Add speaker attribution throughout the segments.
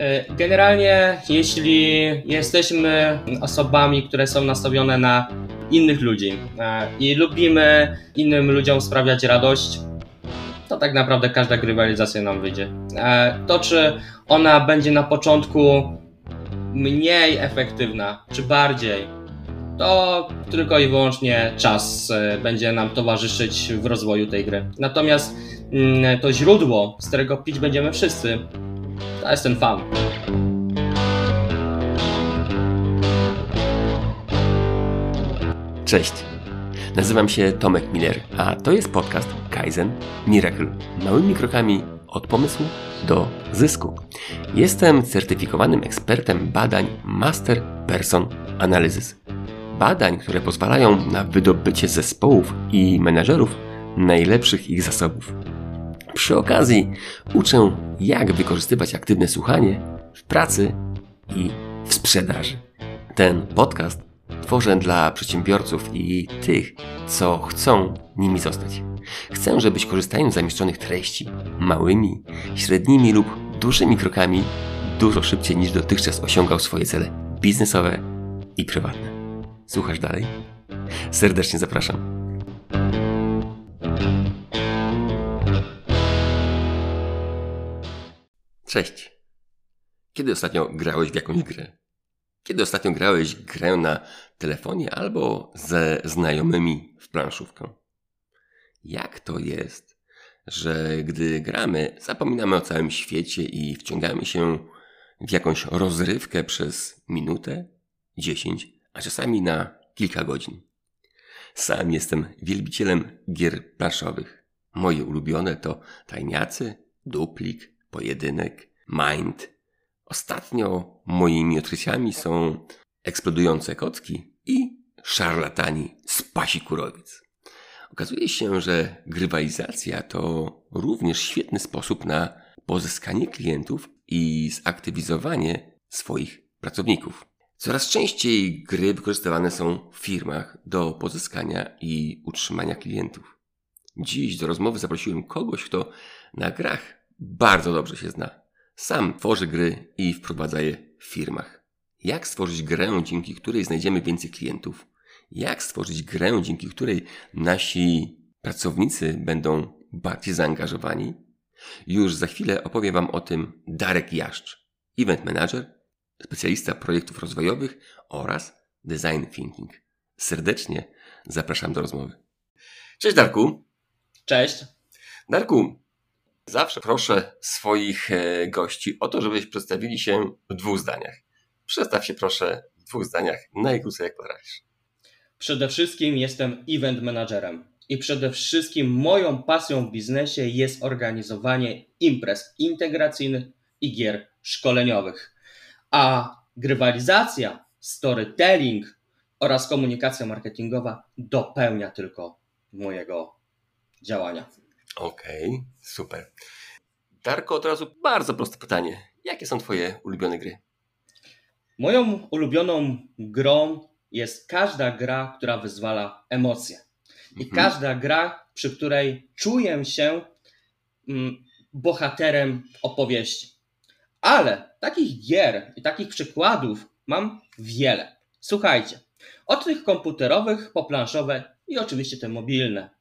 Speaker 1: E, generalnie, jeśli jesteśmy osobami, które są nastawione na innych ludzi e, i lubimy innym ludziom sprawiać radość, to tak naprawdę każda grywalizacja nam wyjdzie. E, to, czy ona będzie na początku mniej efektywna, czy bardziej, to tylko i wyłącznie czas będzie nam towarzyszyć w rozwoju tej gry. Natomiast mm, to źródło, z którego pić będziemy wszyscy, to jest ten fan.
Speaker 2: Cześć. Nazywam się Tomek Miller, a to jest podcast Kaizen Miracle. Małymi krokami od pomysłu do zysku. Jestem certyfikowanym ekspertem badań Master Person Analysis. Badań, które pozwalają na wydobycie zespołów i menedżerów najlepszych ich zasobów. Przy okazji uczę, jak wykorzystywać aktywne słuchanie w pracy i w sprzedaży. Ten podcast tworzę dla przedsiębiorców i tych, co chcą nimi zostać. Chcę, żebyś korzystając z zamieszczonych treści małymi, średnimi lub dużymi krokami dużo szybciej niż dotychczas osiągał swoje cele biznesowe i prywatne. Słuchasz dalej? Serdecznie zapraszam. Cześć. Kiedy ostatnio grałeś w jakąś grę? Kiedy ostatnio grałeś grę na telefonie albo ze znajomymi w planszówkę? Jak to jest, że gdy gramy, zapominamy o całym świecie i wciągamy się w jakąś rozrywkę przez minutę, dziesięć, a czasami na kilka godzin? Sam jestem wielbicielem gier planszowych. Moje ulubione to tajniacy, duplik, pojedynek, mind. Ostatnio moimi odkryciami są eksplodujące kotki i szarlatani z pasikurowic. Okazuje się, że grywalizacja to również świetny sposób na pozyskanie klientów i zaktywizowanie swoich pracowników. Coraz częściej gry wykorzystywane są w firmach do pozyskania i utrzymania klientów. Dziś do rozmowy zaprosiłem kogoś, kto na grach bardzo dobrze się zna. Sam tworzy gry i wprowadza je w firmach. Jak stworzyć grę, dzięki której znajdziemy więcej klientów? Jak stworzyć grę, dzięki której nasi pracownicy będą bardziej zaangażowani? Już za chwilę opowie Wam o tym Darek Jaszcz, event manager, specjalista projektów rozwojowych oraz design thinking. Serdecznie zapraszam do rozmowy. Cześć Darku.
Speaker 1: Cześć.
Speaker 2: Darku, Zawsze proszę swoich e, gości o to, żebyś przedstawili się w dwóch zdaniach. Przedstaw się proszę w dwóch zdaniach, najkrócej jak potrafisz.
Speaker 1: Przede wszystkim jestem event managerem i przede wszystkim moją pasją w biznesie jest organizowanie imprez integracyjnych i gier szkoleniowych. A grywalizacja, storytelling oraz komunikacja marketingowa dopełnia tylko mojego działania.
Speaker 2: Okej, okay, super. Darko, od razu bardzo proste pytanie. Jakie są Twoje ulubione gry?
Speaker 1: Moją ulubioną grą jest każda gra, która wyzwala emocje. I mhm. każda gra, przy której czuję się mm, bohaterem opowieści. Ale takich gier i takich przykładów mam wiele. Słuchajcie, od tych komputerowych po planszowe i oczywiście te mobilne.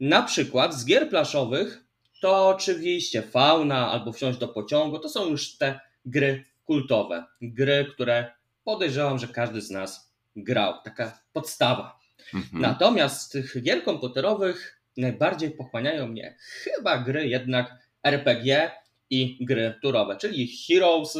Speaker 1: Na przykład z gier plaszowych to oczywiście fauna albo wsiąść do pociągu to są już te gry kultowe. Gry, które podejrzewam, że każdy z nas grał. Taka podstawa. Mhm. Natomiast z tych gier komputerowych najbardziej pochłaniają mnie chyba gry jednak RPG i gry turowe, czyli Heroes,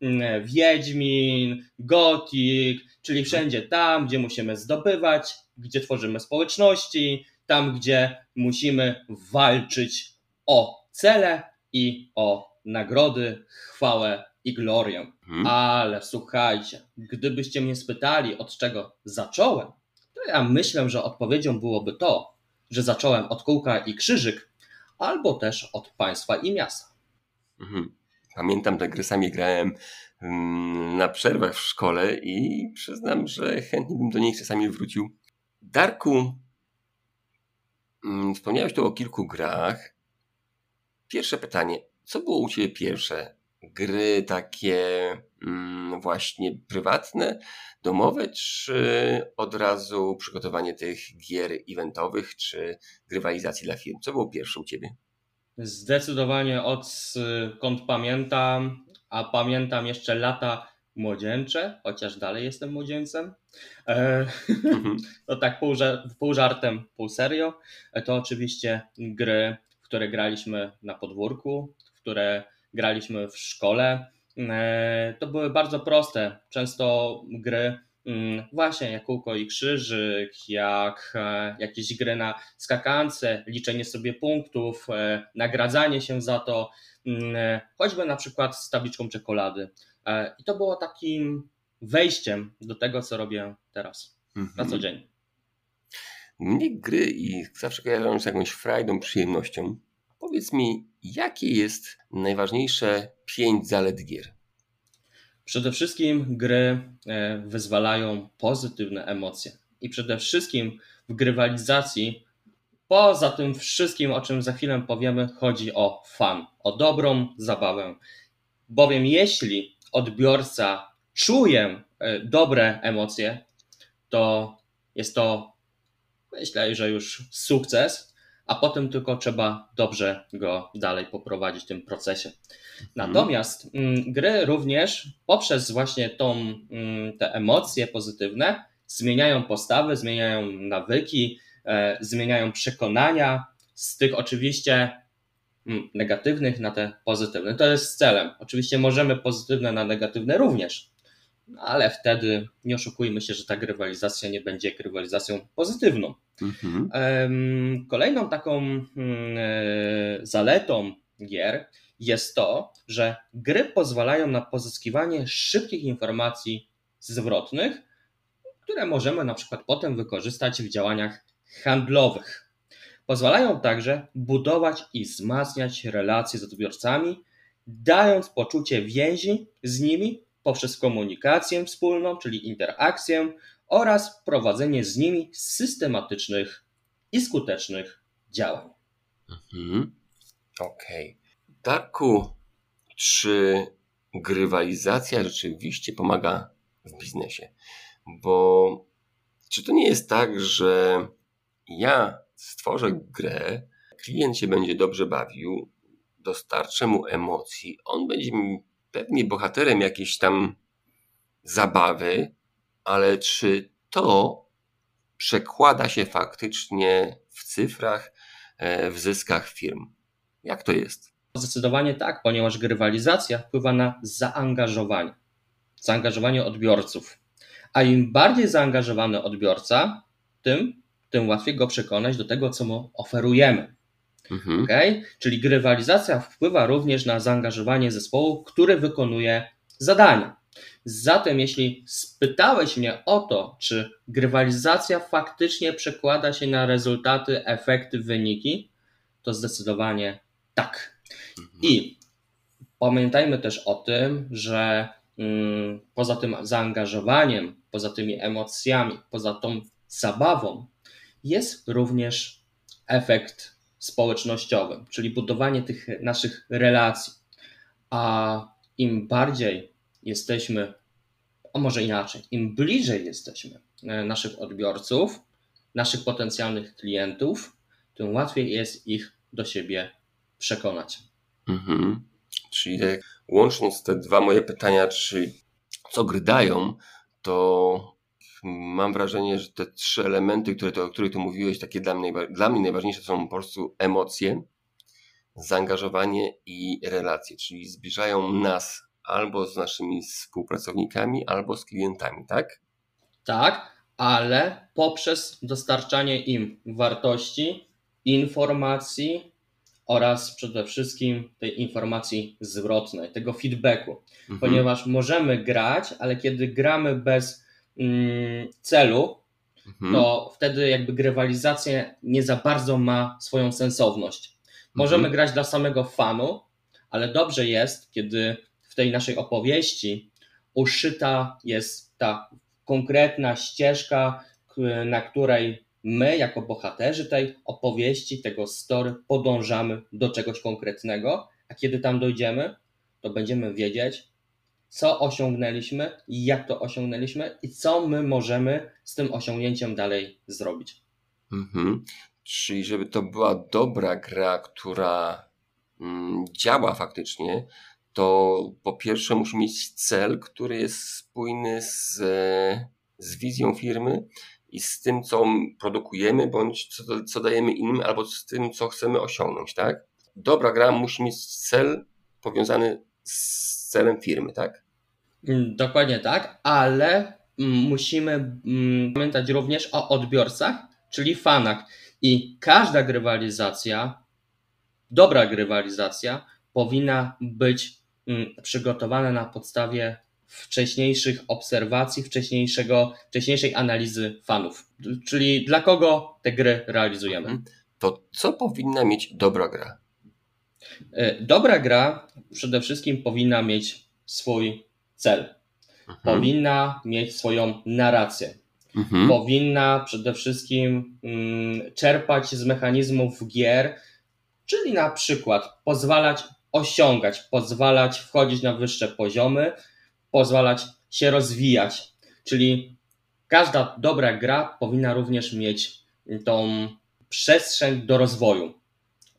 Speaker 1: mm, Wiedźmin, Gothic, czyli wszędzie tam, gdzie musimy zdobywać, gdzie tworzymy społeczności, tam gdzie musimy walczyć o cele i o nagrody, chwałę i glorię. Hmm. Ale słuchajcie, gdybyście mnie spytali, od czego zacząłem, to ja myślę, że odpowiedzią byłoby to, że zacząłem od kółka i krzyżyk, albo też od państwa i miasta.
Speaker 2: Mhm. Pamiętam, że gry sami grałem mm, na przerwach w szkole i przyznam, że chętnie bym do niej czasami wrócił. Darku, wspomniałeś tu o kilku grach. Pierwsze pytanie. Co było u Ciebie pierwsze gry takie mm, właśnie prywatne, domowe, czy od razu przygotowanie tych gier eventowych, czy grywalizacji dla firm? Co było pierwsze u Ciebie?
Speaker 1: Zdecydowanie odkąd pamiętam, a pamiętam jeszcze lata młodzieńcze, chociaż dalej jestem młodzieńcem. E, mhm. To tak pół, pół żartem, pół serio. E, to oczywiście gry, w które graliśmy na podwórku, w które graliśmy w szkole. E, to były bardzo proste, często gry właśnie jak kółko i krzyżyk, jak jakieś gry na skakance, liczenie sobie punktów, nagradzanie się za to, mm, choćby na przykład z tabliczką czekolady. E, I to było takim wejściem do tego, co robię teraz mhm. na co dzień.
Speaker 2: Mnie gry i zawsze kojarzą z jakąś frajdą, przyjemnością. Powiedz mi, jakie jest najważniejsze pięć zalet gier?
Speaker 1: Przede wszystkim gry e, wyzwalają pozytywne emocje. I przede wszystkim w grywalizacji, poza tym wszystkim, o czym za chwilę powiemy, chodzi o fan, o dobrą zabawę. Bowiem jeśli odbiorca czuje e, dobre emocje, to jest to, myślę, że już sukces, a potem tylko trzeba dobrze go dalej poprowadzić w tym procesie. Mhm. Natomiast mm, gry również poprzez właśnie tą, mm, te emocje pozytywne zmieniają postawy, zmieniają nawyki, e, zmieniają przekonania. Z tych oczywiście Mm, negatywnych na te pozytywne. To jest celem. Oczywiście możemy pozytywne na negatywne również, ale wtedy nie oszukujmy się, że ta grywalizacja nie będzie grywalizacją pozytywną. Mhm. Kolejną taką mm, e, zaletą gier jest to, że gry pozwalają na pozyskiwanie szybkich informacji zwrotnych, które możemy na przykład potem wykorzystać w działaniach handlowych. Pozwalają także budować i wzmacniać relacje z odbiorcami, dając poczucie więzi z nimi poprzez komunikację wspólną, czyli interakcję oraz prowadzenie z nimi systematycznych i skutecznych działań.
Speaker 2: Mhm. Okej. Okay. Darku, czy grywalizacja rzeczywiście pomaga w biznesie? Bo czy to nie jest tak, że ja stworzę grę, klient się będzie dobrze bawił, dostarczę mu emocji, on będzie pewnie bohaterem jakiejś tam zabawy, ale czy to przekłada się faktycznie w cyfrach, e, w zyskach firm? Jak to jest?
Speaker 1: Zdecydowanie tak, ponieważ grywalizacja wpływa na zaangażowanie, zaangażowanie odbiorców. A im bardziej zaangażowany odbiorca, tym tym łatwiej go przekonać do tego, co mu oferujemy. Mhm. Okay? Czyli grywalizacja wpływa również na zaangażowanie zespołu, który wykonuje zadania. Zatem, jeśli spytałeś mnie o to, czy grywalizacja faktycznie przekłada się na rezultaty, efekty, wyniki, to zdecydowanie tak. Mhm. I pamiętajmy też o tym, że mm, poza tym zaangażowaniem, poza tymi emocjami, poza tą zabawą, jest również efekt społecznościowy, czyli budowanie tych naszych relacji. A im bardziej jesteśmy, a może inaczej, im bliżej jesteśmy e, naszych odbiorców, naszych potencjalnych klientów, tym łatwiej jest ich do siebie przekonać.
Speaker 2: Mhm. Czyli tak, łącząc te dwa moje pytania, czy co gry dają, to mam wrażenie, że te trzy elementy, które o których tu mówiłeś, takie dla mnie, dla mnie najważniejsze są po prostu emocje, zaangażowanie i relacje, czyli zbliżają nas albo z naszymi współpracownikami, albo z klientami, tak?
Speaker 1: Tak, ale poprzez dostarczanie im wartości, informacji oraz przede wszystkim tej informacji zwrotnej, tego feedbacku, mhm. ponieważ możemy grać, ale kiedy gramy bez Mm, celu, mhm. to wtedy jakby grywalizacja nie za bardzo ma swoją sensowność. Możemy mhm. grać dla samego fanu, ale dobrze jest, kiedy w tej naszej opowieści uszyta jest ta konkretna ścieżka, na której my, jako bohaterzy tej opowieści, tego story, podążamy do czegoś konkretnego, a kiedy tam dojdziemy, to będziemy wiedzieć, co osiągnęliśmy, jak to osiągnęliśmy i co my możemy z tym osiągnięciem dalej zrobić.
Speaker 2: Mhm. Czyli żeby to była dobra gra, która mm, działa faktycznie, to po pierwsze musi mieć cel, który jest spójny z, z wizją firmy i z tym, co produkujemy, bądź co, co dajemy innym, albo z tym, co chcemy osiągnąć, tak? Dobra gra musi mieć cel powiązany z celem firmy, tak?
Speaker 1: Mm, dokładnie tak, ale mm, musimy mm, pamiętać również o odbiorcach, czyli fanach. I każda grywalizacja, dobra grywalizacja, powinna być przygotowana na podstawie wcześniejszych obserwacji, wcześniejszego, wcześniejszej analizy fanów. Czyli dla kogo te gry realizujemy. Mhm.
Speaker 2: To co powinna mieć dobra gra?
Speaker 1: E, dobra gra przede wszystkim powinna mieć swój cel. Mhm. Powinna mieć swoją narrację. Mhm. Powinna przede wszystkim mm, czerpać z mechanizmów gier, czyli na przykład pozwalać osiągać, pozwalać wchodzić na wyższe poziomy, pozwalać się rozwijać. Czyli każda dobra gra powinna również mieć tą przestrzeń do rozwoju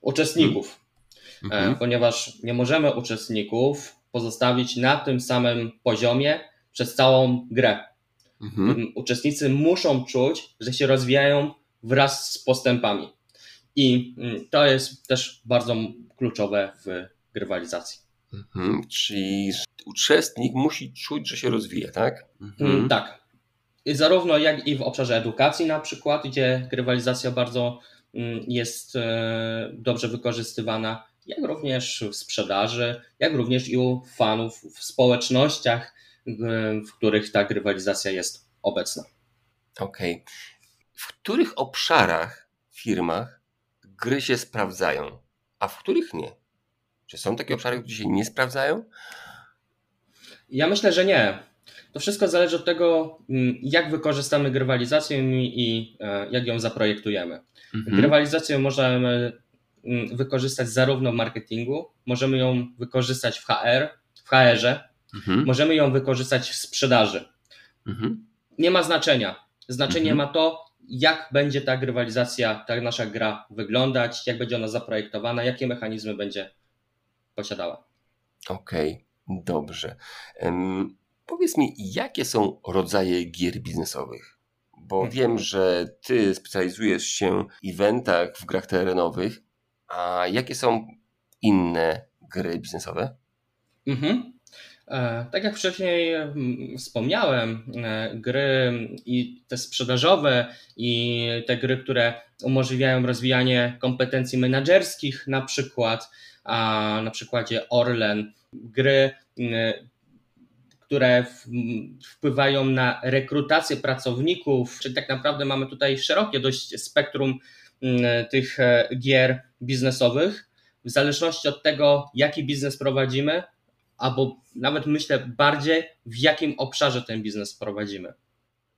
Speaker 1: uczestników, mhm. E, ponieważ nie możemy uczestników pozostawić na tym samym poziomie przez całą grę. Mhm. Uczestnicy muszą czuć, że się rozwijają wraz z postępami. I mm, to jest też bardzo kluczowe w grywalizacji.
Speaker 2: Mhm, czyli uczestnik musi czuć, że się rozwija, tak?
Speaker 1: Mhm. Mm, tak. I zarówno jak i w obszarze edukacji na przykład, gdzie grywalizacja bardzo mm, jest e, dobrze wykorzystywana, jak również w sprzedaży, jak również i u fanów w społecznościach, w których ta grywalizacja jest obecna.
Speaker 2: Okej. Okay. W których obszarach firmach gry się sprawdzają, a w których nie? Czy są takie obszary, które się nie sprawdzają?
Speaker 1: Ja myślę, że nie. To wszystko zależy od tego, mm, jak wykorzystamy grywalizację i e, jak ją zaprojektujemy. Mhm. Grywalizację możemy mm, wykorzystać zarówno w marketingu, możemy ją wykorzystać w HR, w HR-ze, mhm. możemy ją wykorzystać w sprzedaży. Mhm. Nie ma znaczenia. Znaczenie mhm. ma to, jak będzie ta grywalizacja, ta nasza gra wyglądać, jak będzie ona zaprojektowana, jakie mechanizmy będzie posiadała.
Speaker 2: Okej, okay, dobrze. Um, powiedz mi, jakie są rodzaje gier biznesowych? Bo mhm. wiem, że ty specjalizujesz się w eventach, w grach terenowych, a jakie są inne gry biznesowe?
Speaker 1: Mhm. E, tak jak wcześniej wspomniałem, e, gry i te sprzedażowe i te gry, które umożliwiają rozwijanie kompetencji menedżerskich, na przykład, a na przykładzie Orlen, gry, które wpływają na rekrutację pracowników, czyli tak naprawdę mamy tutaj szerokie dość spektrum tych e, gier biznesowych. W zależności od tego, jaki biznes prowadzimy, albo nawet myślę bardziej, w jakim obszarze ten biznes prowadzimy.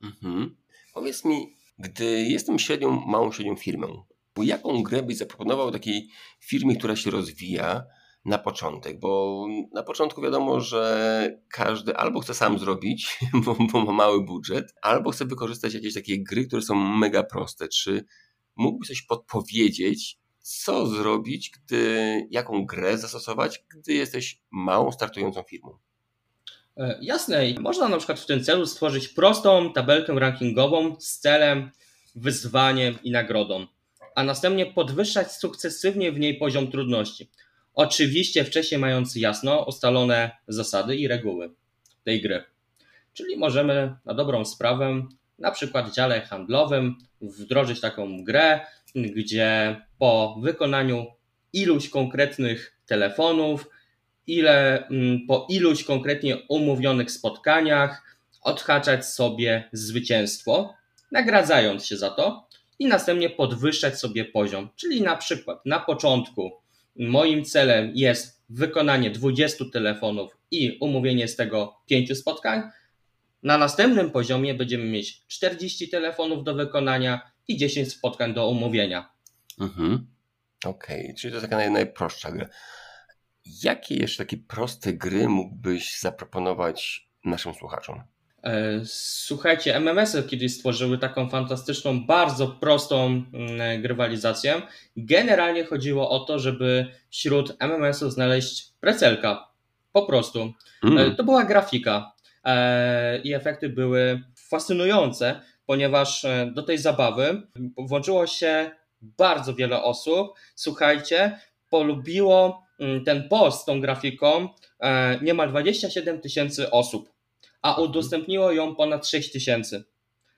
Speaker 2: Mhm. Powiedz mi, gdy jestem średnią, małą średnią firmą, jaką grę byś zaproponował takiej firmie, która się rozwija na początek? Bo na początku wiadomo, że każdy albo chce sam zrobić, bo, bo ma mały budżet, albo chce wykorzystać jakieś takie gry, które są mega proste. Czy mógłbyś coś podpowiedzieć, co zrobić, gdy, jaką grę zastosować, gdy jesteś małą, startującą firmą?
Speaker 1: E, jasne, można na przykład w tym celu stworzyć prostą tabelkę rankingową z celem, wyzwaniem i nagrodą, a następnie podwyższać sukcesywnie w niej poziom trudności. Oczywiście wcześniej mając jasno ustalone zasady i reguły tej gry. Czyli możemy na dobrą sprawę, na przykład w dziale handlowym, wdrożyć taką grę, gdzie po wykonaniu iluś konkretnych telefonów, ile mm, po iluś konkretnie umówionych spotkaniach odhaczać sobie zwycięstwo, nagradzając się za to i następnie podwyższać sobie poziom. Czyli na przykład na początku moim celem jest wykonanie 20 telefonów i umówienie z tego 5 spotkań. Na następnym poziomie będziemy mieć 40 telefonów do wykonania i 10 spotkań do umówienia.
Speaker 2: Mhm. Okej, okay. czyli to jest taka naj, najprostsza gra. jakie jeszcze takie proste gry mógłbyś zaproponować naszym słuchaczom?
Speaker 1: E, słuchajcie, MMS-y kiedyś stworzyły taką fantastyczną, bardzo prostą mm, grywalizację. Generalnie chodziło o to, żeby wśród MMS-ów znaleźć precelka. Po prostu. Mm. To była grafika e, i efekty były fascynujące, ponieważ do tej zabawy włączyło się bardzo wiele osób. Słuchajcie, polubiło mm, ten post z tą grafiką niemal 27 tysięcy osób a udostępniło ją ponad 6 tysięcy,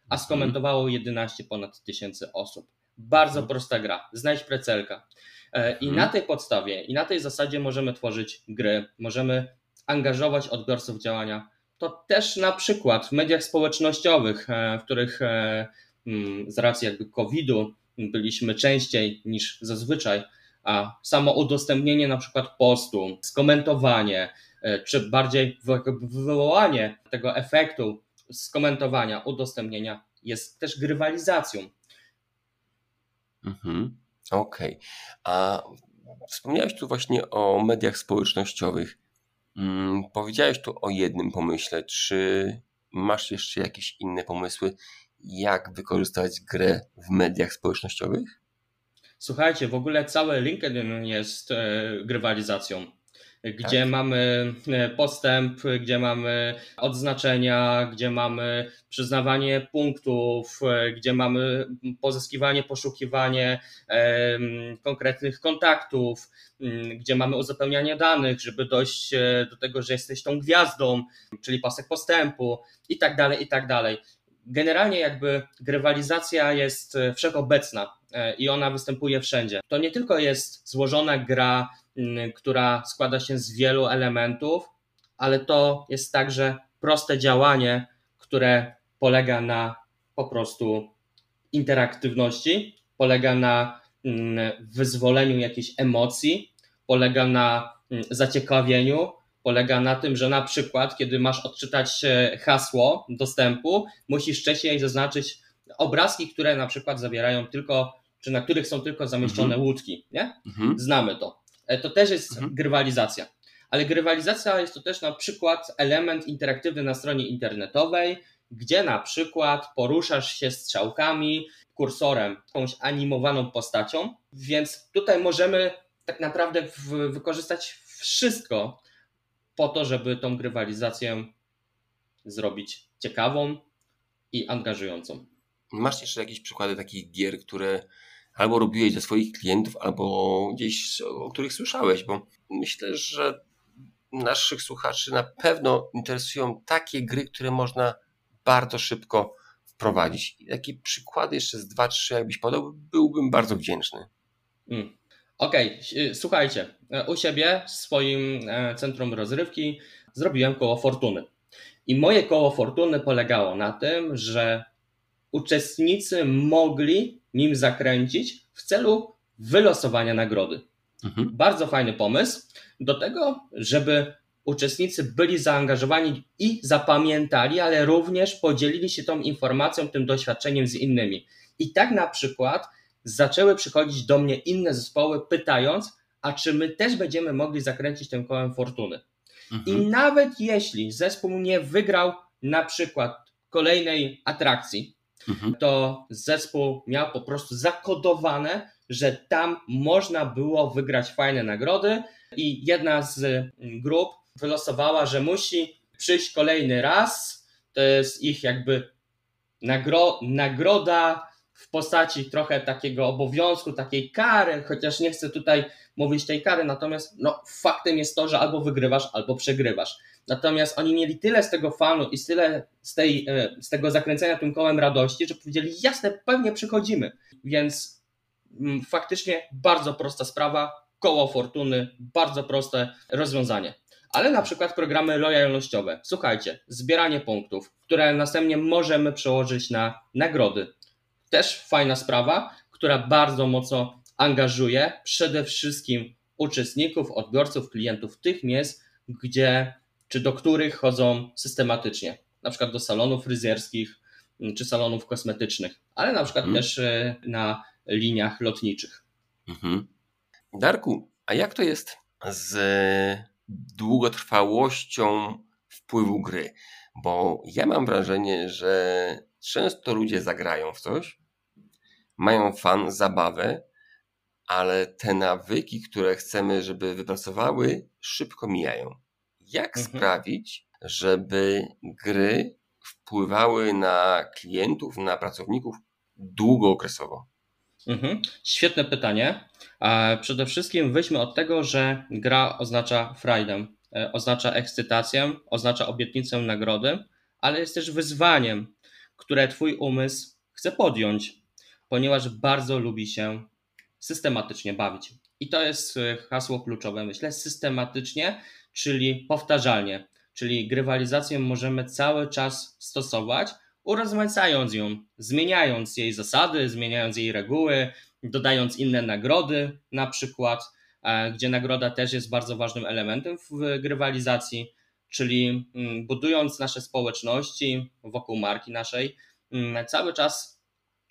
Speaker 1: a mhm. skomentowało 11 ponad tysięcy osób. Bardzo mhm. prosta gra. Znajdź precelka. E, I mhm. na tej podstawie i na tej zasadzie możemy tworzyć gry, możemy angażować odbiorców działania. To też na przykład w mediach społecznościowych, e, w których e, mm, z racji jakby COVID-u byliśmy częściej niż zazwyczaj, a samo udostępnienie na przykład postu, skomentowanie, czy bardziej wywołanie tego efektu skomentowania, udostępnienia jest też grywalizacją.
Speaker 2: Mhm. Okej. Okay. A wspomniałeś tu właśnie o mediach społecznościowych. Hmm, powiedziałeś tu o jednym pomyśle. Czy masz jeszcze jakieś inne pomysły, jak wykorzystać grę w mediach społecznościowych?
Speaker 1: Słuchajcie, w ogóle cały LinkedIn jest e, grywalizacją gdzie tak. mamy e, postęp, gdzie mamy odznaczenia, gdzie mamy przyznawanie punktów, e, gdzie mamy pozyskiwanie, poszukiwanie konkretnych kontaktów, gdzie mamy uzupełnianie danych, żeby dojść e, do tego, że jesteś tą gwiazdą, czyli pasek postępu i tak dalej, i tak dalej. Generalnie jakby grywalizacja jest wszechobecna i ona występuje wszędzie. To nie tylko jest złożona gra która składa się z wielu elementów, ale to jest także proste działanie, które polega na po prostu interaktywności, polega na mm, wyzwoleniu jakiejś emocji, polega na mm, zaciekawieniu, polega na tym, że na przykład, kiedy masz odczytać e, hasło dostępu, musisz wcześniej zaznaczyć obrazki, które na przykład zawierają tylko, czy na których są tylko zamieszczone mhm. łódki. Nie? Mhm. Znamy to. E, to też jest mhm. grywalizacja. Ale grywalizacja jest to też na przykład element interaktywny na stronie internetowej, gdzie na przykład poruszasz się strzałkami, kursorem, jakąś animowaną postacią, więc tutaj możemy tak naprawdę wykorzystać wszystko po to, żeby tą grywalizację zrobić ciekawą i angażującą.
Speaker 2: Masz jeszcze jakieś przykłady takich gier, które albo robiłeś dla swoich klientów, albo gdzieś o których słyszałeś, bo myślę, że naszych słuchaczy na pewno interesują takie gry, które można bardzo szybko wprowadzić. I takie przykłady jeszcze z dwa, trzy, jakbyś podał, byłbym bardzo wdzięczny.
Speaker 1: Mm. Okej, okay. słuchajcie, u siebie w swoim e, centrum rozrywki zrobiłem koło fortuny. I moje koło fortuny polegało na tym, że uczestnicy mogli nim zakręcić w celu wylosowania nagrody. Mhm. Bardzo fajny pomysł do tego, żeby uczestnicy byli zaangażowani i zapamiętali, ale również podzielili się tą informacją, tym doświadczeniem z innymi. I tak na przykład zaczęły przychodzić do mnie inne zespoły, pytając, a czy my też będziemy mogli zakręcić tym kołem fortuny. Mhm. I nawet jeśli zespół nie wygrał na przykład kolejnej atrakcji, Mhm. to zespół miał po prostu zakodowane, że tam można było wygrać fajne nagrody i jedna z grup wylosowała, że musi przyjść kolejny raz. To jest ich jakby nagro nagroda w postaci trochę takiego obowiązku, takiej kary, chociaż nie chcę tutaj mówić tej kary, natomiast no, faktem jest to, że albo wygrywasz, albo przegrywasz. Natomiast oni mieli tyle z tego fanu i tyle z, tej, e, z tego zakręcenia tym kołem radości, że powiedzieli, jasne, pewnie przychodzimy. Więc mm, faktycznie bardzo prosta sprawa, koło fortuny, bardzo proste rozwiązanie. Ale na przykład programy lojalnościowe. Słuchajcie, zbieranie punktów, które następnie możemy przełożyć na nagrody. Też fajna sprawa, która bardzo mocno angażuje przede wszystkim uczestników, odbiorców, klientów tych miejsc, gdzie czy do których chodzą systematycznie, na przykład do salonów fryzjerskich mm, czy salonów kosmetycznych, ale na przykład mhm. też e, na liniach lotniczych. Mhm.
Speaker 2: Darku, a jak to jest z długotrwałością wpływu gry? Bo ja mam wrażenie, że często ludzie zagrają w coś, mają fan, zabawę, ale te nawyki, które chcemy, żeby wypracowały, szybko mijają. Jak mhm. sprawić, żeby gry wpływały na klientów, na pracowników długookresowo?
Speaker 1: Mhm. Świetne pytanie. Przede wszystkim weźmy od tego, że gra oznacza freedom, e, oznacza ekscytację, oznacza obietnicę nagrody, ale jest też wyzwaniem, które Twój umysł chce podjąć, ponieważ bardzo lubi się systematycznie bawić. I to jest e, hasło kluczowe, myślę, systematycznie, czyli powtarzalnie. Czyli grywalizację możemy cały czas stosować, urozmaicając ją, zmieniając jej zasady, zmieniając jej reguły, dodając inne nagrody, na przykład, e, gdzie nagroda też jest bardzo ważnym elementem w grywalizacji, czyli mm, budując nasze społeczności wokół marki naszej, mm, cały czas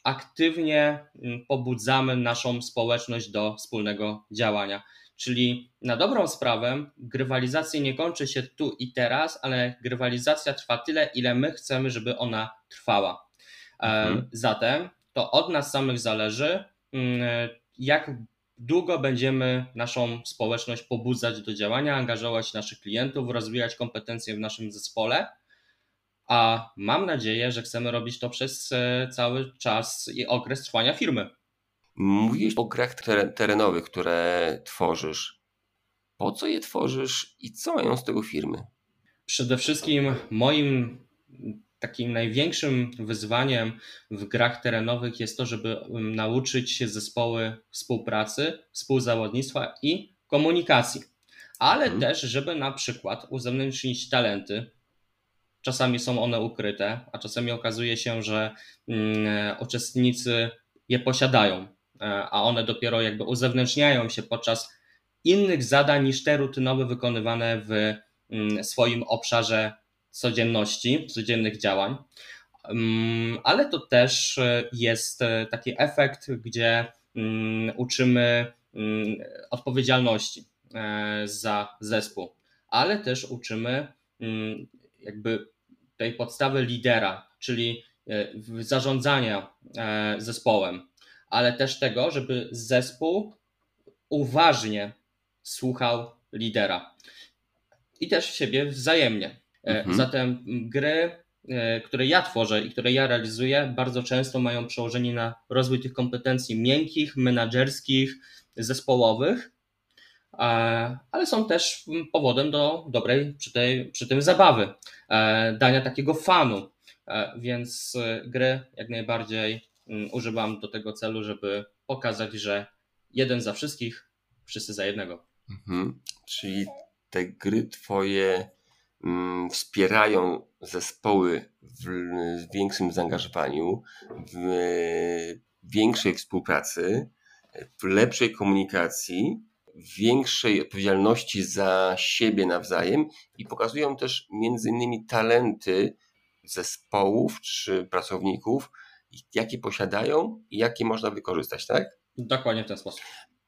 Speaker 1: aktywnie mm, pobudzamy naszą społeczność do wspólnego działania. Czyli na dobrą sprawę grywalizacja nie kończy się tu i teraz, ale grywalizacja trwa tyle, ile my chcemy, żeby ona trwała. E, mhm. Zatem to od nas samych zależy, mm, jak długo będziemy naszą społeczność pobudzać do działania, angażować naszych klientów, rozwijać kompetencje w naszym zespole. A mam nadzieję, że chcemy robić to przez e, cały czas i okres trwania firmy.
Speaker 2: Mówiłeś o grach terenowych, które tworzysz. Po co je tworzysz i co mają z tego firmy?
Speaker 1: Przede wszystkim moim takim największym wyzwaniem w grach terenowych jest to, żeby nauczyć się zespoły współpracy, współzawodnictwa i komunikacji. Ale hmm. też, żeby na przykład uzewnętrznić talenty. Czasami są one ukryte, a czasami okazuje się, że mm, uczestnicy je posiadają. E, a one dopiero jakby uzewnętrzniają się podczas innych zadań niż te rutynowe wykonywane w mm, swoim obszarze codzienności, codziennych działań. Mm, ale to też e, jest e, taki efekt, gdzie mm, uczymy odpowiedzialności za zespół, ale też uczymy jakby tej podstawy lidera, czyli zarządzania zespołem, ale też tego, żeby zespół uważnie słuchał lidera i też siebie wzajemnie. E, mhm. Zatem gry, e, które ja tworzę i które ja realizuję, bardzo często mają przełożenie na rozwój tych kompetencji miękkich, menedżerskich, zespołowych, ale są też powodem do dobrej przy, tej, przy tym zabawy, e, dania takiego fanu. Więc gry jak najbardziej używam do tego celu, żeby pokazać, że jeden za wszystkich, wszyscy za jednego.
Speaker 2: Mhm. Czyli te gry twoje mm, wspierają zespoły w większym zaangażowaniu, w większej współpracy, w lepszej komunikacji, w większej odpowiedzialności za siebie nawzajem i pokazują też między innymi talenty zespołów czy pracowników, jakie posiadają i jakie można wykorzystać, tak?
Speaker 1: Dokładnie w ten sposób.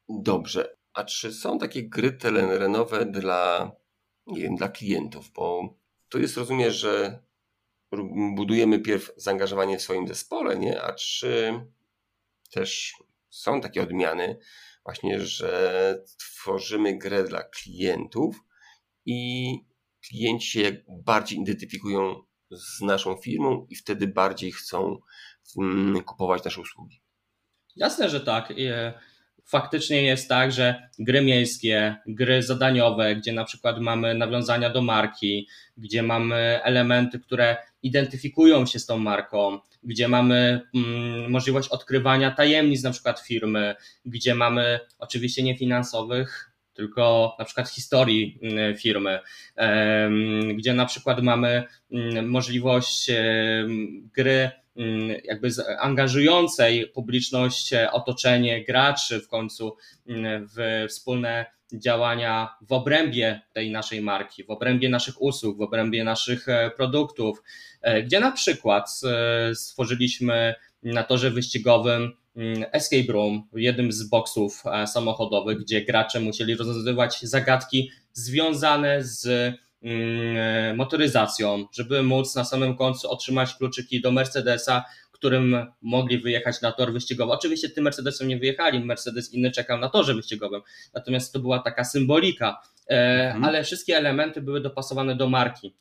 Speaker 2: Dobrze. A czy są takie gry telerenowe dla, nie wiem, dla klientów? Bo to jest, rozumiem, że budujemy pierw zaangażowanie w swoim zespole, nie? A czy też są takie odmiany właśnie, że tworzymy grę dla klientów i klienci się bardziej identyfikują z naszą firmą i wtedy bardziej chcą kupować nasze usługi.
Speaker 1: Jasne, że tak. Faktycznie jest tak, że gry miejskie, gry zadaniowe, gdzie na przykład mamy nawiązania do marki, gdzie mamy elementy, które identyfikują się z tą marką, gdzie mamy mm, możliwość odkrywania tajemnic na przykład firmy, gdzie mamy oczywiście nie finansowych, tylko na przykład historii mm, firmy, gdzie na przykład mamy możliwość gry Mm, jakby angażującej publiczność, e, otoczenie graczy w końcu mm, w wspólne działania w obrębie tej naszej marki, w obrębie naszych usług, w obrębie naszych e, produktów, e, gdzie na przykład stworzyliśmy na torze wyścigowym mm, escape room, jednym z boksów samochodowych, gdzie gracze musieli rozwiązywać zagadki związane z mm, motoryzacją, żeby móc na samym końcu otrzymać kluczyki do Mercedesa, którym mogli wyjechać na tor wyścigowy. Oczywiście tym Mercedesem nie wyjechali, Mercedes inny czekał na torze wyścigowym, natomiast to była taka symbolika, mhm. ale wszystkie elementy były dopasowane do marki.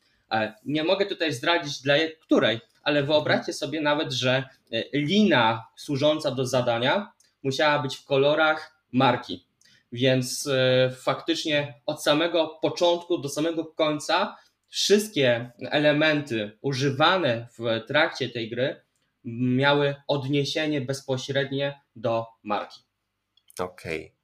Speaker 1: Nie mogę tutaj zdradzić dla której, ale wyobraźcie sobie nawet, że e, lina służąca do zadania musiała być w kolorach marki. Więc e, faktycznie od samego początku do samego końca wszystkie elementy używane w trakcie tej gry miały odniesienie bezpośrednie do marki.
Speaker 2: Okej,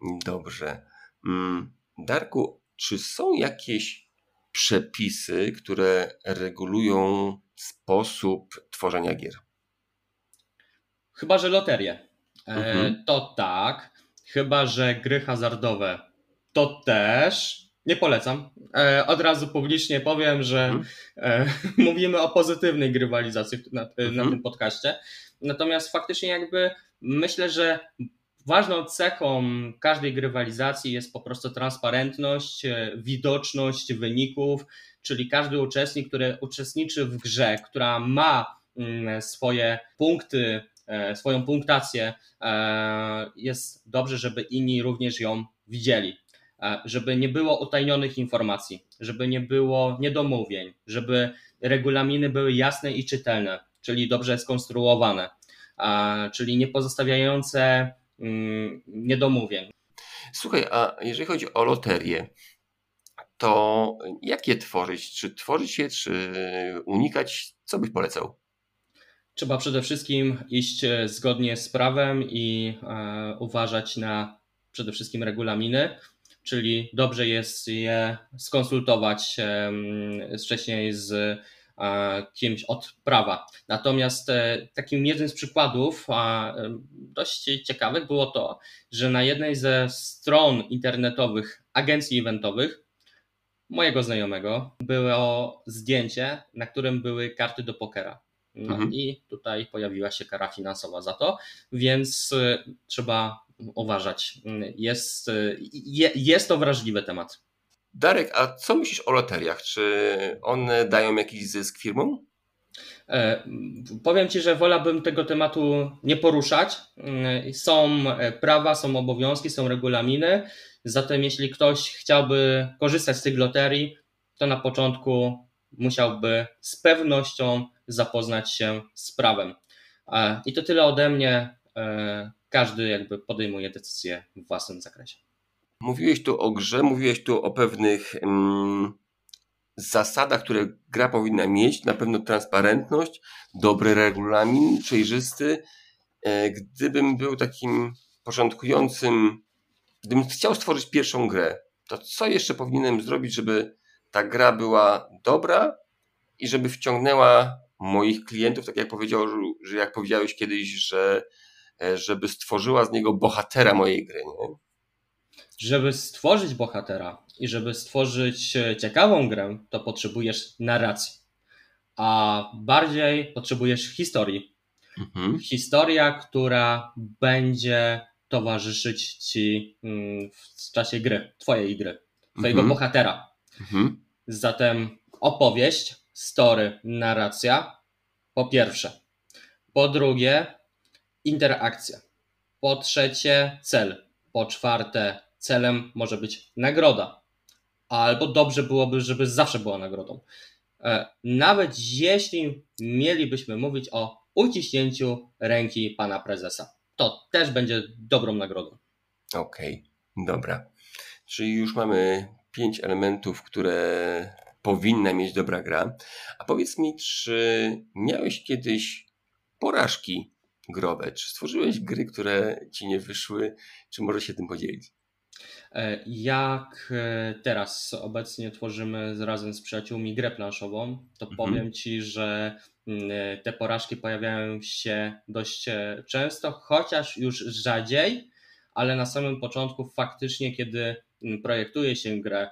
Speaker 2: okay. dobrze. Mm, Darku, czy są jakieś przepisy, które regulują sposób tworzenia gier?
Speaker 1: Chyba, że loterie. E, mhm. To tak. Chyba, że gry hazardowe to też. Nie polecam. E, od razu publicznie powiem, że mhm. E, mówimy o pozytywnej grywalizacji na, mhm. na tym podcaście. Natomiast faktycznie jakby myślę, że Ważną cechą każdej grywalizacji jest po prostu transparentność, widoczność wyników, czyli każdy uczestnik, który uczestniczy w grze, która ma mm, swoje punkty, e, swoją punktację, e, jest dobrze, żeby inni również ją widzieli. E, żeby nie było utajnionych informacji, żeby nie było niedomówień, żeby regulaminy były jasne i czytelne, czyli dobrze skonstruowane, czyli nie pozostawiające mm, niedomówień.
Speaker 2: Słuchaj, a jeżeli chodzi o loterię, to jak je tworzyć? Czy tworzyć je, czy unikać? Co byś polecał?
Speaker 1: Trzeba przede wszystkim iść e, zgodnie z prawem i e, uważać na przede wszystkim regulaminy, czyli dobrze jest je skonsultować wcześniej z e, kimś od prawa. Natomiast takim jednym z przykładów dość ciekawych było to, że na jednej ze stron internetowych agencji eventowych mojego znajomego było zdjęcie, na którym były karty do pokera. No mhm. i tutaj pojawiła się kara finansowa za to, więc y, trzeba uważać. Jest, y, jest to wrażliwy temat.
Speaker 2: Darek, a co myślisz o loteriach? Czy one dają jakiś zysk firmom?
Speaker 1: E, powiem Ci, że wolałbym tego tematu nie poruszać. E, są prawa, są obowiązki, są regulaminy. Zatem jeśli ktoś chciałby korzystać z tych loterii, to na początku musiałby z pewnością zapoznać się z prawem. I to tyle ode mnie. E, każdy jakby podejmuje decyzję w własnym zakresie.
Speaker 2: Mówiłeś tu o grze, mówiłeś tu o pewnych mm, zasadach, które gra powinna mieć. Na pewno transparentność, dobry regulamin, przejrzysty. E, gdybym był takim początkującym Gdybym chciał stworzyć pierwszą grę, to co jeszcze powinienem zrobić, żeby ta gra była dobra i żeby wciągnęła moich klientów, tak jak powiedział, że jak powiedziałeś kiedyś, że e, żeby stworzyła z niego bohatera mojej gry, nie?
Speaker 1: Żeby stworzyć bohatera i żeby stworzyć e, ciekawą grę, to potrzebujesz narracji, a bardziej potrzebujesz historii. Mhm. Historia, która będzie towarzyszyć ci mm, w czasie gry, twojej gry, twojego mhm. bohatera. Mhm. Zatem opowieść, story, narracja, po pierwsze. Po drugie, interakcja. Po trzecie, cel. Po czwarte, celem może być nagroda. Albo dobrze byłoby, żeby zawsze była nagrodą. E, nawet jeśli mielibyśmy mówić o uciśnięciu ręki pana prezesa to też będzie dobrą nagrodą.
Speaker 2: Okej, okay, dobra. Czyli już mamy pięć elementów, które powinna mieć dobra gra. A powiedz mi, czy miałeś kiedyś porażki growe? Czy stworzyłeś gry, które ci nie wyszły? Czy może się tym podzielić?
Speaker 1: E, jak e, teraz obecnie tworzymy razem z przyjaciółmi grę planszową, to mhm. powiem Ci, że mm, e, te porażki pojawiają się dość często, chociaż już rzadziej, ale na samym początku faktycznie, kiedy projektuje się grę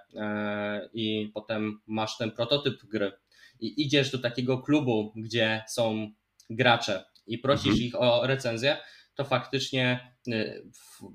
Speaker 1: i potem masz ten prototyp gry i idziesz do takiego klubu, gdzie są gracze i prosisz mhm. ich o recenzję, to faktycznie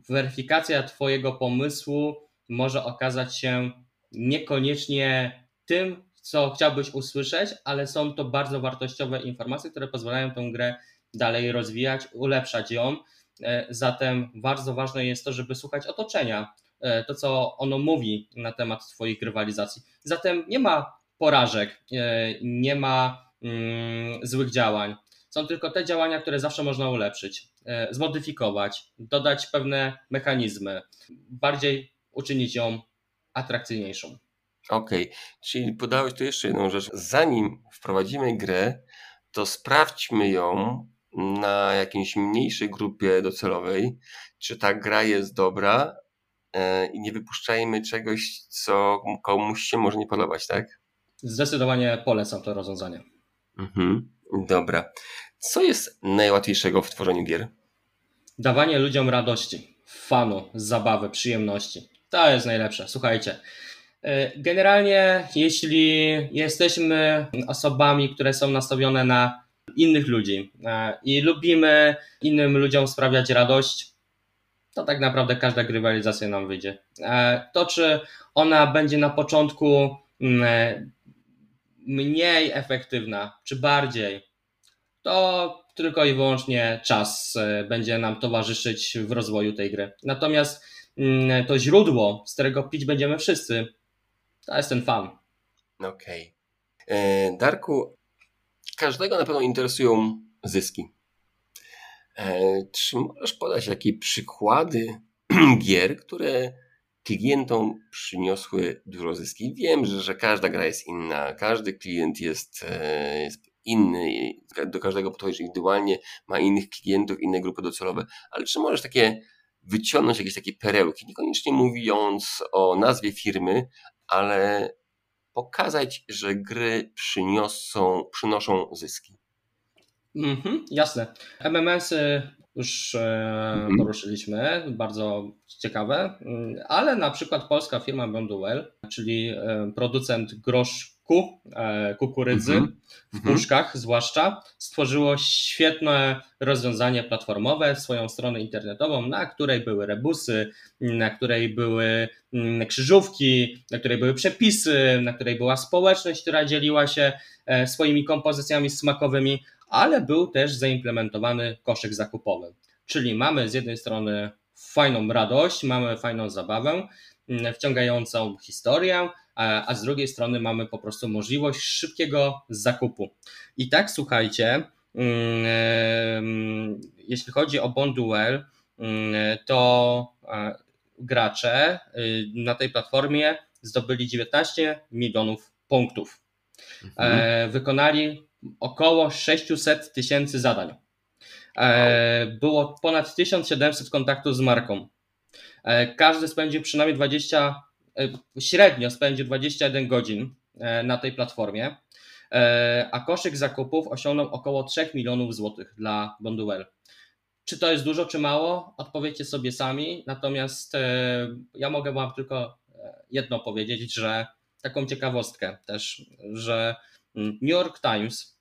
Speaker 1: weryfikacja Twojego pomysłu może okazać się niekoniecznie tym, co chciałbyś usłyszeć, ale są to bardzo wartościowe informacje, które pozwalają tę grę dalej rozwijać, ulepszać ją. E, zatem bardzo ważne jest to, żeby słuchać otoczenia, e, to co ono mówi na temat Twoich rywalizacji. Zatem nie ma porażek, e, nie ma mm, złych działań. Są tylko te działania, które zawsze można ulepszyć, zmodyfikować, dodać pewne mechanizmy, bardziej uczynić ją atrakcyjniejszą.
Speaker 2: Okej, okay. czyli podałeś tu jeszcze jedną rzecz. Zanim wprowadzimy grę, to sprawdźmy ją na jakiejś mniejszej grupie docelowej, czy ta gra jest dobra e, i nie wypuszczajmy czegoś, co komuś się może nie podobać, tak?
Speaker 1: Zdecydowanie polecam to rozwiązanie.
Speaker 2: Mhm, dobra. Co jest najłatwiejszego w tworzeniu gier?
Speaker 1: Dawanie ludziom radości, fanu, zabawy, przyjemności. To jest najlepsze. Słuchajcie, e, generalnie jeśli jesteśmy osobami, które są nastawione na innych ludzi e, i lubimy innym ludziom sprawiać radość, to tak naprawdę każda grywalizacja nam wyjdzie. E, to, czy ona będzie na początku mm, mniej efektywna, czy bardziej, to tylko i wyłącznie czas będzie nam towarzyszyć w rozwoju tej gry. Natomiast Mm, to źródło, z którego pić będziemy wszyscy, to jest ten fan.
Speaker 2: Okej. Okay. E, Darku, każdego na pewno interesują zyski. E, czy możesz podać takie przykłady gier, które klientom przyniosły dużo zyski? Wiem, że, że każda gra jest inna, każdy klient jest, e, jest inny, do każdego podchodzisz indywidualnie, ma innych klientów, inne grupy docelowe, ale czy możesz takie wyciągnąć jakieś takie perełki, niekoniecznie mówiąc o nazwie firmy, ale pokazać, że gry przyniosą, przynoszą zyski.
Speaker 1: Mhm, jasne. MMS-y już e, mhm. poruszyliśmy, bardzo ciekawe, mm, ale na przykład polska firma Bonduel, czyli e, producent groszku, e, kukurydzy mhm. w mhm. puszkach zwłaszcza, stworzyło świetne rozwiązanie platformowe, swoją stronę internetową, na której były rebusy, na której były mm, krzyżówki, na której były przepisy, na której była społeczność, która dzieliła się swoimi kompozycjami smakowymi, ale był też zaimplementowany koszyk zakupowy. Czyli mamy z jednej strony fajną radość, mamy fajną zabawę, mm, wciągającą historię, a z drugiej strony mamy po prostu możliwość szybkiego zakupu. I tak słuchajcie, mm, jeśli chodzi o Bonduel, mm, to gracze y, na tej platformie zdobyli 19 milionów punktów. Mhm. E, wykonali około 600 tysięcy zadań. E, było ponad 1700 kontaktów z marką. E, każdy spędził przynajmniej 20, e, średnio spędził 21 godzin na tej platformie, a koszyk zakupów osiągnął około 3 milionów złotych dla Bonduel. Czy to jest dużo, czy mało? Odpowiedzcie sobie sami. Natomiast ja mogę Wam tylko jedno powiedzieć, że taką ciekawostkę też, że New York Times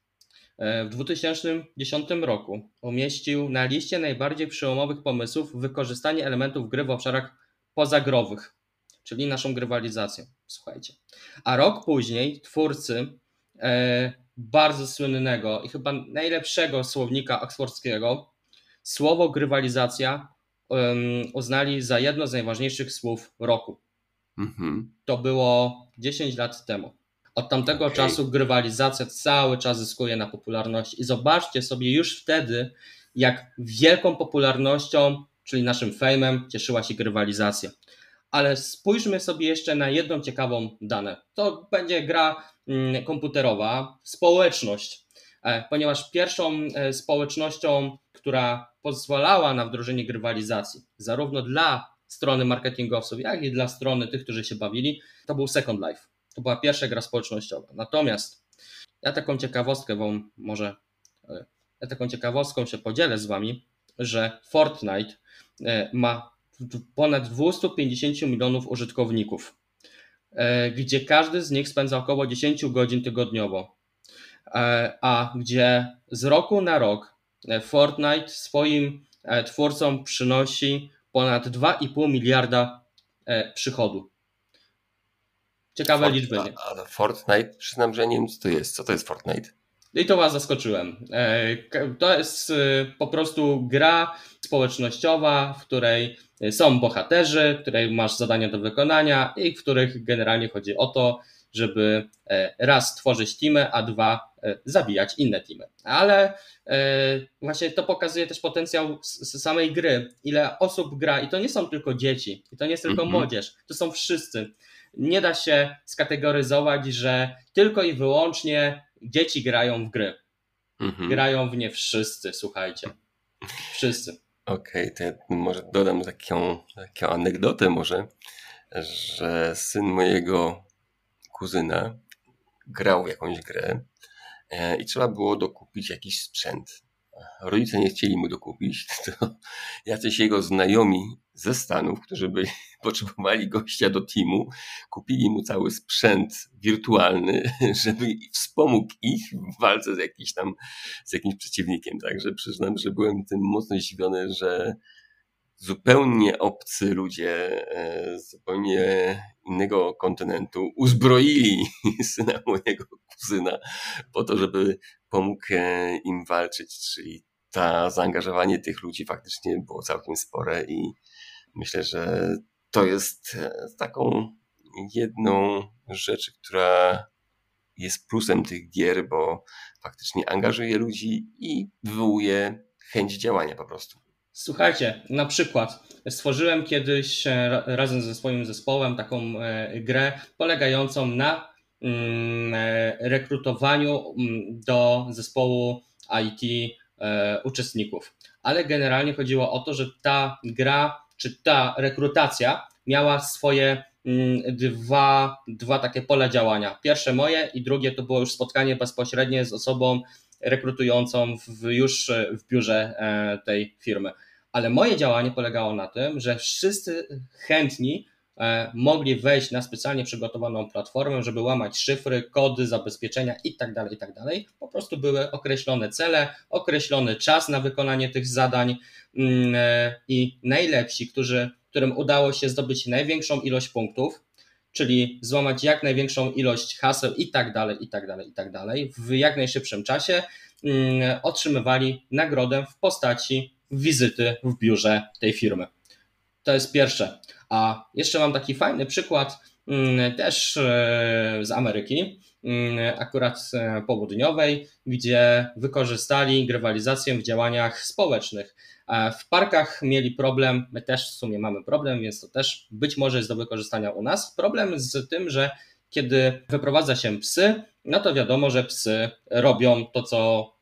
Speaker 1: e, w 2010 roku umieścił na liście najbardziej przełomowych pomysłów wykorzystanie elementów gry w obszarach pozagrowych, czyli naszą grywalizację. Słuchajcie. A rok później twórcy e, bardzo słynnego i chyba najlepszego słownika oksfordzkiego słowo grywalizacja uznali za jedno z najważniejszych słów roku. Mhm. To było 10 lat temu. Od tamtego okay. czasu grywalizacja cały czas zyskuje na popularności i zobaczcie sobie już wtedy, jak wielką popularnością, czyli naszym fejmem, cieszyła się grywalizacja. Ale spójrzmy sobie jeszcze na jedną ciekawą dane. To będzie gra mm, komputerowa, społeczność, e, ponieważ pierwszą e, społecznością, która pozwalała na wdrożenie grywalizacji, zarówno dla strony marketingowców, jak i dla strony tych, którzy się bawili, to był Second Life. To była pierwsza gra społecznościowa. Natomiast ja taką ciekawostkę wam może, e, ja taką ciekawostką się podzielę z wami, że Fortnite e, ma ponad 250 milionów użytkowników, e, gdzie każdy z nich spędza około 10 godzin tygodniowo, a gdzie z roku na rok Fortnite swoim twórcom przynosi ponad 2,5 miliarda przychodu. Ciekawe Fort, liczby.
Speaker 2: Ale Fortnite, przyznam, że nie wiem co to jest. Co to jest Fortnite?
Speaker 1: I to Was zaskoczyłem. E, to jest e, po prostu gra społecznościowa, w której są bohaterzy, w której masz zadania do wykonania i w których generalnie chodzi o to, żeby e, raz tworzyć teamy, a dwa zabijać inne teamy. Ale właśnie to pokazuje też potencjał samej gry. Ile osób gra i to nie są tylko dzieci, i to nie jest tylko -hmm. młodzież, to są wszyscy. Nie da się skategoryzować, że tylko i wyłącznie dzieci grają w gry. Mhm. Grają w nie wszyscy, słuchajcie. Wszyscy.
Speaker 2: Okej, okay, to ja może dodam taką, taką anegdotę może, że syn mojego kuzyna grał w jakąś grę e, i trzeba było dokupić jakiś sprzęt rodzice nie chcieli mu dokupić, to jacyś jego znajomi ze Stanów, którzy byli, potrzebowali gościa do teamu, kupili mu cały sprzęt wirtualny, żeby wspomógł ich w walce z, jakiś tam, z jakimś przeciwnikiem. Także przyznam, że byłem tym mocno zdziwiony, że zupełnie obcy ludzie e, z zupełnie innego kontynentu uzbroili syna mojego kuzyna po to, żeby pomógł e, im walczyć, czyli ta zaangażowanie tych ludzi faktycznie było całkiem spore i myślę, że to jest e, taką jedną rzecz, która jest plusem tych gier, bo faktycznie angażuje ludzi i wywołuje chęć działania po prostu.
Speaker 1: Słuchajcie, na przykład stworzyłem kiedyś e, razem ze swoim zespołem taką grę polegającą na rekrutowaniu mm, do zespołu IT uczestników. Ale generalnie chodziło o to, że ta gra czy ta rekrutacja miała swoje mm, dwa, dwa takie pola działania. Pierwsze moje i drugie to było już spotkanie bezpośrednie z osobą rekrutującą w, już w biurze tej firmy ale moje działanie polegało na tym, że wszyscy chętni e, mogli wejść na specjalnie przygotowaną platformę, żeby łamać szyfry, kody, zabezpieczenia itd., tak itd. Tak po prostu były określone cele, określony czas na wykonanie tych zadań mm, e, i najlepsi, którzy, którym udało się zdobyć największą ilość punktów, czyli złamać jak największą ilość haseł i tak dalej, i tak dalej, i tak dalej, w jak najszybszym czasie, mm, otrzymywali nagrodę w postaci wizyty w biurze tej firmy. To jest pierwsze. A jeszcze mam taki fajny przykład mm, też e, z Ameryki, mm, akurat e, południowej, gdzie wykorzystali grywalizację w działaniach społecznych. W parkach mieli problem, my też w sumie mamy problem, więc to też być może jest do wykorzystania u nas. Problem z tym, że kiedy wyprowadza się psy, no to wiadomo, że psy robią to, co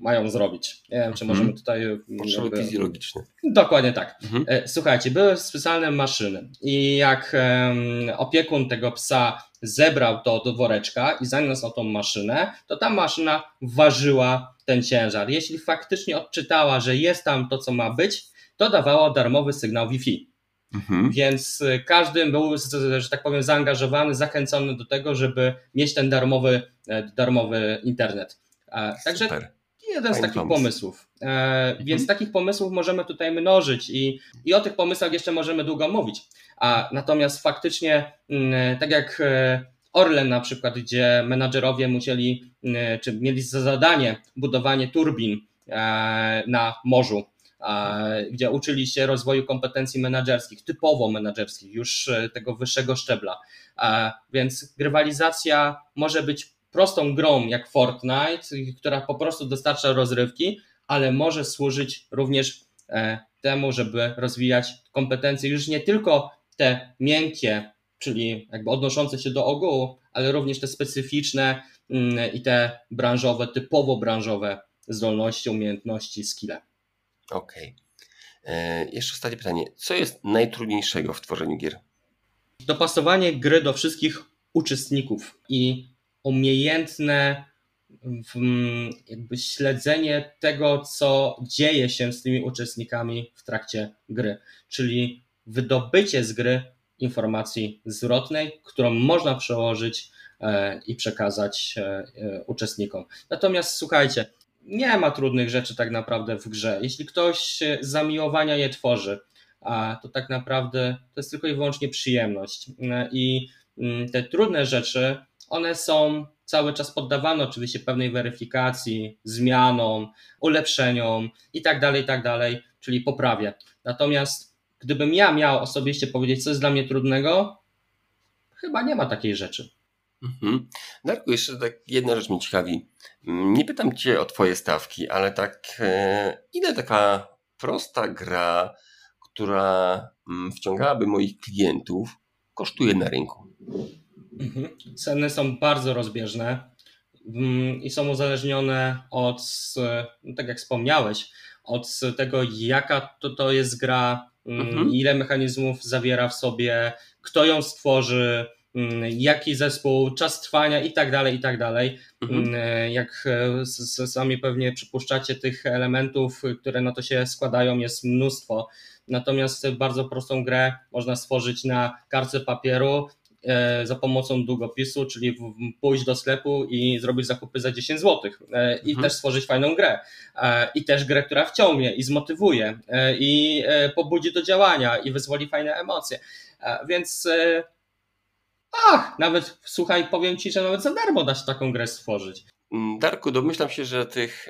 Speaker 1: mają zrobić. Nie wiem, czy możemy mhm. tutaj.
Speaker 2: Potrzeby jakby... fizjologiczne.
Speaker 1: Dokładnie tak. Mhm. E, słuchajcie, były specjalne maszyny i jak opiekun tego psa zebrał to do woreczka i zaniósł na tą maszynę, to ta maszyna ważyła ten ciężar. Jeśli faktycznie odczytała, że jest tam to, co ma być, to dawała darmowy sygnał Wi-Fi. Mhm. Więc e, każdy był, że tak powiem, zaangażowany, zachęcony do tego, żeby mieć ten darmowy, e, darmowy internet. Także Super jeden z takich pomysł. pomysłów. E, mhm. Więc takich pomysłów możemy tutaj mnożyć i, i o tych pomysłach jeszcze możemy długo mówić. A natomiast faktycznie, m, mm, tak jak e, Orlen na przykład, gdzie menadżerowie musieli, m, mm, czy mieli za zadanie budowanie turbin e, na morzu, gdzie uczyli się rozwoju kompetencji menedżerskich, typowo menedżerskich, już e, tego wyższego szczebla. Więc grywalizacja może być prostą grą jak Fortnite, która po prostu dostarcza rozrywki, ale może służyć również e, temu, żeby rozwijać kompetencje już nie tylko te miękkie, czyli jakby odnoszące się do ogółu, ale również te specyficzne mm, i te branżowe, typowo branżowe zdolności, umiejętności, skille.
Speaker 2: Okej. Okay. E, jeszcze ostatnie pytanie. Co jest najtrudniejszego w tworzeniu gier?
Speaker 1: Dopasowanie gry do wszystkich uczestników i umiejętne jakby śledzenie tego, co dzieje się z tymi uczestnikami w trakcie gry, czyli wydobycie z gry informacji zwrotnej, którą można przełożyć e, i przekazać e, e, uczestnikom. Natomiast słuchajcie, nie ma trudnych rzeczy tak naprawdę w grze. Jeśli ktoś zamiłowania je tworzy, to tak naprawdę to jest tylko i wyłącznie przyjemność. I mm, te trudne rzeczy, one są cały czas poddawane oczywiście pewnej weryfikacji, zmianom, ulepszeniom i tak dalej, i tak dalej, czyli poprawie. Natomiast gdybym ja miał osobiście powiedzieć, co jest dla mnie trudnego, chyba nie ma takiej rzeczy.
Speaker 2: Mhm. Darku, jeszcze tak jedna rzecz mnie ciekawi. Nie pytam Cię o Twoje stawki, ale tak e, ile taka prosta gra, która mm, wciągałaby moich klientów, kosztuje na rynku?
Speaker 1: Mhm. Ceny są bardzo rozbieżne mm, i są uzależnione od, no tak jak wspomniałeś, od tego, jaka to, to jest gra, mm, mhm. ile mechanizmów zawiera w sobie, kto ją stworzy, mm, jaki zespół, czas trwania i tak dalej, i tak dalej. Mhm. Jak e, sami pewnie przypuszczacie, tych elementów, które na to się składają, jest mnóstwo. Natomiast bardzo prostą grę można stworzyć na kartce papieru, E, za pomocą długopisu, czyli pójść do sklepu i zrobić zakupy za 10 zł e, i mhm. też stworzyć fajną grę. E, I też grę, która wciągnie i zmotywuje i pobudzi do działania i wyzwoli fajne emocje. Więc ach, nawet słuchaj, powiem ci, że nawet za darmo da się taką grę stworzyć.
Speaker 2: Mm, Darku, domyślam się, że tych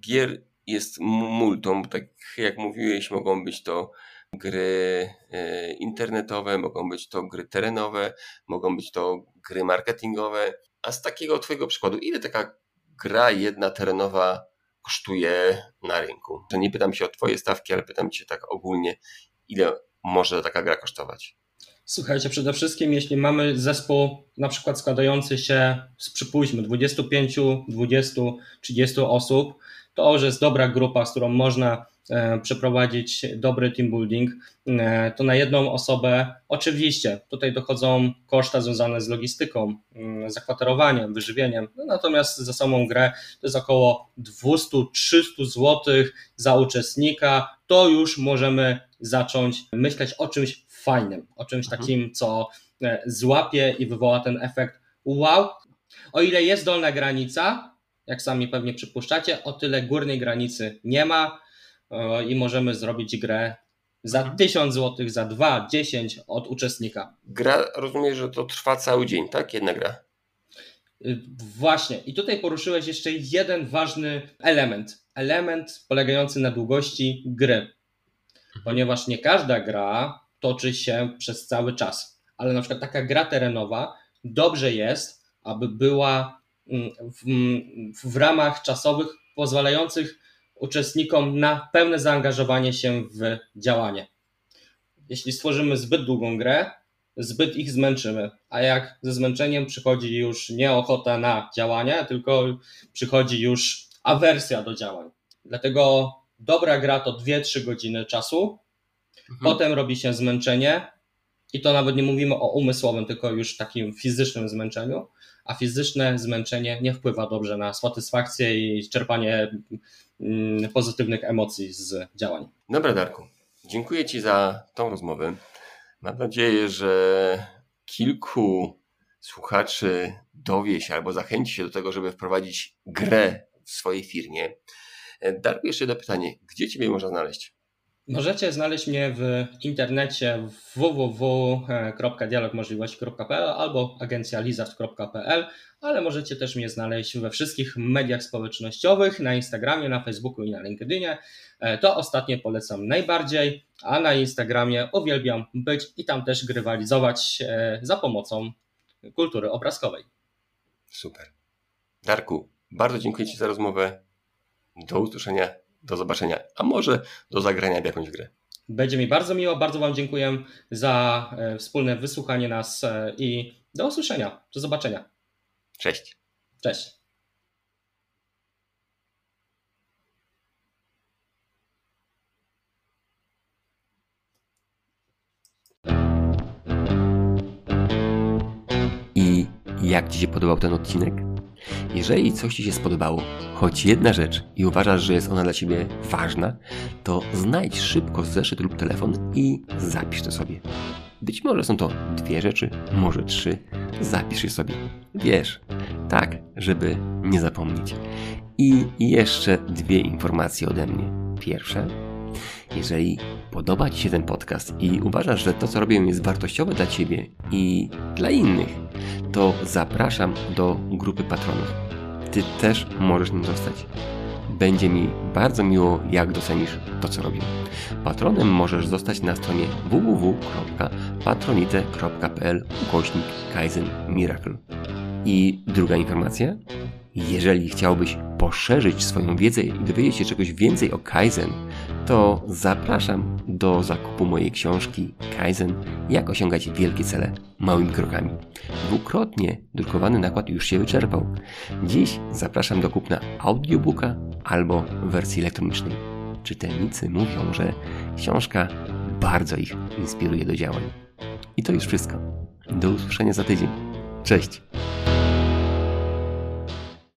Speaker 2: gier jest multum. Tak jak mówiłeś, mogą być to gry e, internetowe, mogą być to gry terenowe, mogą być to gry marketingowe. A z takiego Twojego przykładu, ile taka gra jedna terenowa kosztuje na rynku? To nie pytam się o Twoje stawki, ale pytam Cię tak ogólnie, ile może taka gra kosztować?
Speaker 1: Słuchajcie, przede wszystkim jeśli mamy zespół na przykład składający się z przypuśćmy 25, 20, 30 osób, to że jest dobra grupa, z którą można przeprowadzić dobry team building, e, to na jedną osobę oczywiście tutaj dochodzą koszta związane z logistyką, mm, zakwaterowaniem, wyżywieniem, no natomiast za samą grę to jest około 200-300 zł za uczestnika, to już możemy zacząć myśleć o czymś fajnym, o czymś mhm. takim, co e, złapie i wywoła ten efekt wow. O ile jest dolna granica, jak sami pewnie przypuszczacie, o tyle górnej granicy nie ma i możemy zrobić grę za 1000 mhm. zł, za 2, 10 od uczestnika.
Speaker 2: Gra, rozumiem, że to trwa cały dzień, tak? Jedna gra.
Speaker 1: Y, właśnie. I tutaj poruszyłeś jeszcze jeden ważny element. Element polegający na długości gry. Ponieważ nie każda gra toczy się przez cały czas. Ale na przykład taka gra terenowa dobrze jest, aby była mm, w, w ramach czasowych pozwalających uczestnikom na pełne zaangażowanie się w działanie. Jeśli stworzymy zbyt długą grę, zbyt ich zmęczymy, a jak ze zmęczeniem przychodzi już nie ochota na działanie, tylko przychodzi już awersja do działań. Dlatego dobra gra to 2-3 godziny czasu, mhm. potem robi się zmęczenie i to nawet nie mówimy o umysłowym, tylko już takim fizycznym zmęczeniu, a fizyczne zmęczenie nie wpływa dobrze na satysfakcję i czerpanie Mm, pozytywnych emocji z działań.
Speaker 2: Dobra, Darku. Dziękuję Ci za tą rozmowę. Mam nadzieję, że kilku słuchaczy dowie się albo zachęci się do tego, żeby wprowadzić grę w swojej firmie. Darku, jeszcze jedno pytanie. Gdzie Ciebie można znaleźć?
Speaker 1: Możecie znaleźć mnie w internecie www.dialogmożliwości.pl albo agencjalizard.pl, ale możecie też mnie znaleźć we wszystkich mediach społecznościowych, na Instagramie, na Facebooku i na LinkedInie. E, to ostatnie polecam najbardziej, a na Instagramie uwielbiam być i tam też grywalizować e, za pomocą kultury obrazkowej.
Speaker 2: Super. Darku, bardzo dziękuję Ci za rozmowę. Do usłyszenia do zobaczenia, a może do zagrania w jakąś grę.
Speaker 1: Będzie mi bardzo miło, bardzo Wam dziękuję za e, wspólne wysłuchanie nas e, i do usłyszenia, do zobaczenia.
Speaker 2: Cześć.
Speaker 1: Cześć.
Speaker 2: I jak Ci się podobał ten odcinek? Jeżeli coś Ci się spodobało, choć jedna rzecz i uważasz, że jest ona dla Ciebie ważna, to znajdź szybko zeszyt lub telefon i zapisz to sobie. Być może są to dwie rzeczy, może trzy. Zapisz je sobie. Wiesz, tak, żeby nie zapomnieć. I jeszcze dwie informacje ode mnie. Pierwsze, jeżeli podoba Ci się ten podcast i uważasz, że to, co robię, jest wartościowe dla Ciebie i dla innych, to zapraszam do grupy patronów. Ty też możesz nim zostać. Będzie mi bardzo miło, jak docenisz to, co robię. Patronem możesz zostać na stronie www.patronite.pl ukośnik Kaizen Miracle. I druga informacja. Jeżeli chciałbyś poszerzyć swoją wiedzę i dowiedzieć się czegoś więcej o Kaizen, to zapraszam do zakupu mojej książki Kaizen Jak osiągać wielkie cele małymi krokami. Dwukrotnie drukowany nakład już się wyczerpał. Dziś zapraszam do kupna audiobooka albo wersji elektronicznej. Czytelnicy mówią, że książka bardzo ich inspiruje do działań. I to już wszystko. Do usłyszenia za tydzień. Cześć!